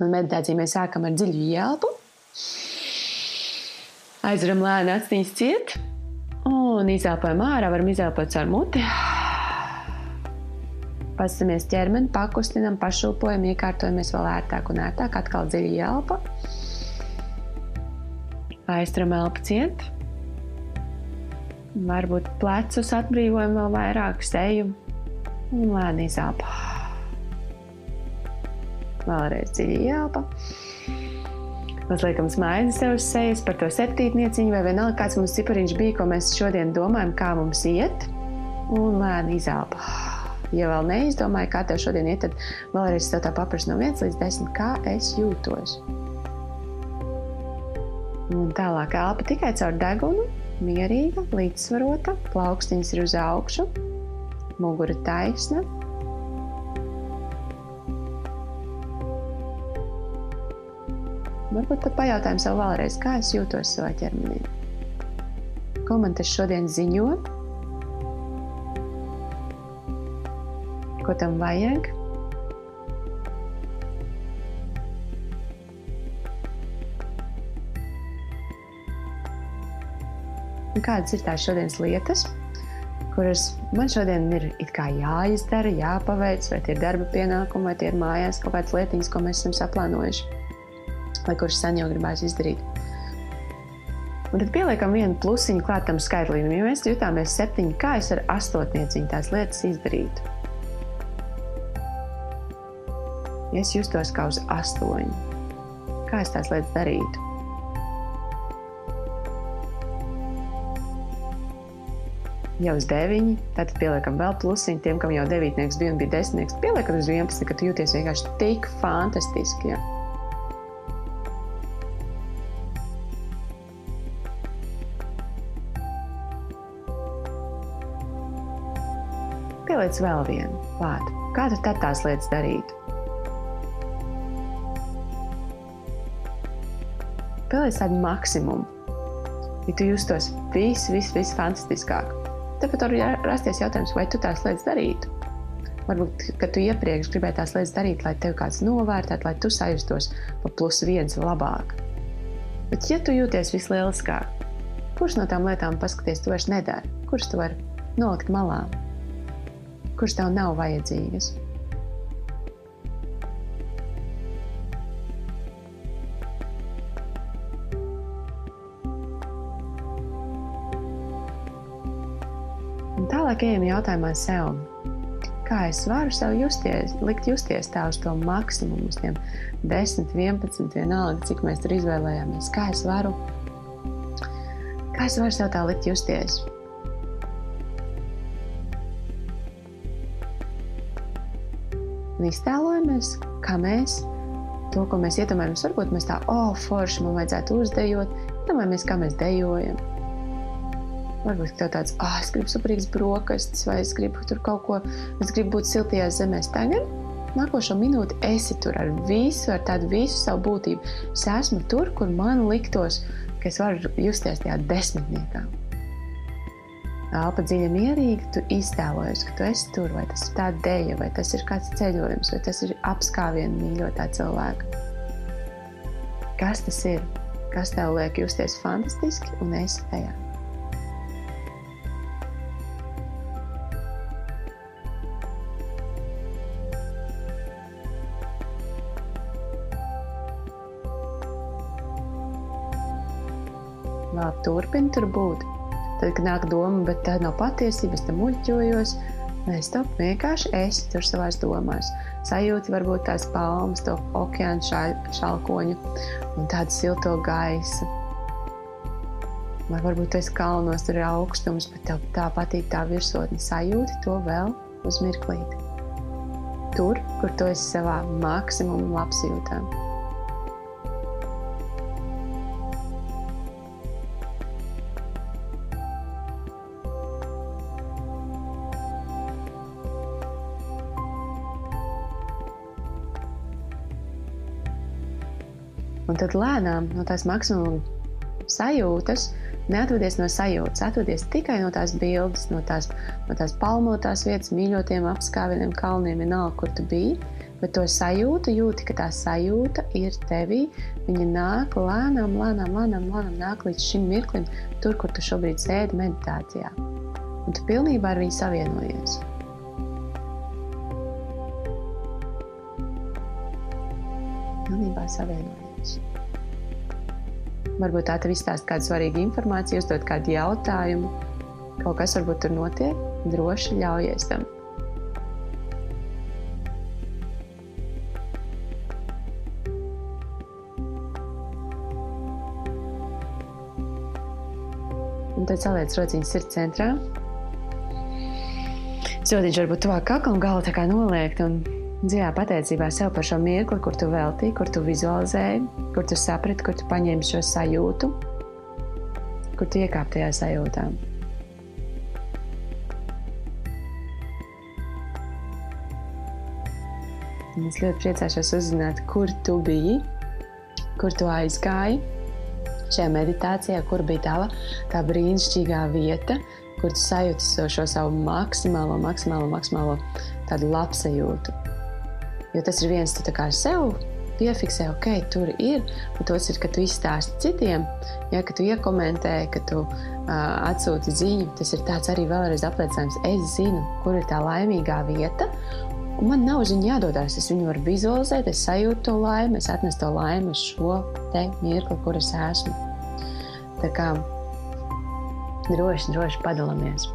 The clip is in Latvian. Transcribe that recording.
Un meditāciju mēs sākam ar dziļu ielpu. Aizveram lēni acis ciet un izelpojam ārā. Varam izelpot caur muti. Pasamies ķermeni, pakustinam, pašūpojam, iekārtojamies vēl ērtāk un ērtāk. Atkal dziļi ielpa. Aizturam elpu ciet. Varbūt plecus atbrīvojam vēl vairāk, seju un lēni izelpa. Vēlreiz dziļi ielpa. Uzliekam smaidu sev uz sejas par to septītnieciņu, vai vienalga kāds mums cipariņš bija, ko mēs šodien domājam, kā mums iet, un lēni izelpa. Ja vēl neizdomāju, kā tev šodien iet, tad vēlreiz tev tā paprasu no 1 līdz 10, kā es jūtos. Un tālāk elpa tikai caur degunu, mierīga, līdzsvarota, plaukstiņas ir uz augšu, mugura taisna, Varbūt pat pajautājam sev vēlreiz, kā es jūtos savā ķermenī. Ko man tas šodien ziņo? Ko tam vajag? Un kādas ir tās šodienas lietas, kuras man šodien ir jāizdara, jāpaveic, vai tie ir darba pienākumi, vai tie ir mājās kaut kādas lietiņas, ko mēs esam saplānojuši vai kurš sen jau gribēs izdarīt. Un tad pieliekam vienu plusiņu klāt tam skaitlim. Ja mēs jutāmies septiņi, kā es ar astotnieciņu tās lietas izdarītu? Ja es justos kā uz astoņu, kā es tās lietas darītu? jau uz 9, tad pieliekam vēl plusiņu tiem, kam jau 9 bija un bija 10. Pieliekam uz 11, ka jūties vienkārši tik fantastiski. Ja? Pieliec vēl vienu klāt. Kā tu tad tās lietas darītu? Pieliec tādu maksimumu. Ja tu justos vis, vis, vis fantastiskāk, pat var rasties jautājums, vai tu tās lietas darītu. Varbūt, ka tu iepriekš gribēji tās lietas darīt, lai tevi kāds novērtētu, lai tu sajustos pa plus viens labāk. Bet, ja tu jūties vislieliskāk, kurš no tām lietām paskaties, tu vairs nedari, kurš tu vari nolikt malā? Kuras tev nav vajadzīgas. Un tālāk ejam jautājumā sev. Kā es varu sev justies, likt justies tā uz to maksimumu, uz tiem 10, 11, vienalga, cik mēs tur izvēlējāmies. Kā es varu, kā es varu sev tā likt justies? Un iztēlojamies, kā mēs to, ko mēs iedomājamies, varbūt mēs tā, oh, forši man vajadzētu uzdejot, iedomājamies, kā mēs dejojam. Varbūt tev tāds, ah, oh, es gribu superīgas brokastis, vai es gribu tur kaut ko, es gribu būt siltajās zemēs tagad. Nākošo minūti esi tur ar visu, ar tādu visu savu būtību. Es esmu tur, kur man liktos, ka es varu justies tajā desmitniekā. Elpa dziļi mierīgi, tu iztēlojies, ka tu esi tur, vai tas ir tā dēļa, vai tas ir kāds ceļojums, vai tas ir apskāviena mīļotā cilvēka. Kas tas ir? Kas tev liek justies fantastiski un esi tajā? Labi, turpini tur būt. Tad, nāk doma, bet tā nav patiesība, es tam muļķojos. Nē, stop, vienkārši esi tur savās domās. Sajūti varbūt tās palmas, to okeāna šalkoņu un tādu silto gaisu. Vai varbūt tas kalnos tur ir augstums, bet tev tā patīk tā virsotne. Sajūti to vēl uz mirklīti. Tur, kur tu esi savā maksimuma labsajūtā. Un tad lēnām no tās maksimuma sajūtas neatvadies no sajūtas, atvadies tikai no tās bildes, no tās, no tās palmotās vietas, mīļotiem apskāvieniem, kalniem, vienalga, kur tu biji. Bet to sajūtu, jūti, ka tā sajūta ir tevī. Viņa nāk lēnām, lēnām, lēnām, lēnām nāk līdz šim mirklim, tur, kur tu šobrīd sēdi meditācijā. Un tu pilnībā ar viņu savienojies. Pilnībā savienojies. Varbūt tā tev izstāsta kādu svarīgu informāciju, uzdot kādu jautājumu. Kaut kas varbūt tur notiek, droši ļaujies tam. Un tad saliec rociņas sirds centrā. Zodiņš varbūt tuvāk kaklam, gala tā kā noliekt un dziļā pateicībā sev par šo mirkli, kur tu veltīji, kur tu vizualizēji, kur tu saprati, kur tu paņēmi šo sajūtu, kur tu iekāp tajā sajūtā. Es ļoti priecāšos uzzināt, kur tu biji, kur tu aizgāji šajā meditācijā, kur bija tā, tā brīnišķīgā vieta, kur tu sajūti šo savu maksimālo, maksimālo, maksimālo tādu labsajūtu. Jo tas ir viens, tu kā sev piefiksē, ok, tur ir, un otrs ir, ka tu izstāsti citiem, ja, ka tu iekomentē, ka tu uh, atsūti ziņu. Tas ir tāds arī vēlreiz apliecinājums, es zinu, kur ir tā laimīgā vieta, Un man nav ziņa jādodas. Es viņu varu vizualizēt, es sajūtu to laimi, es atnesu to laimi uz šo te mirkli, kur es esmu. Tā kā droši, droši padalāmies.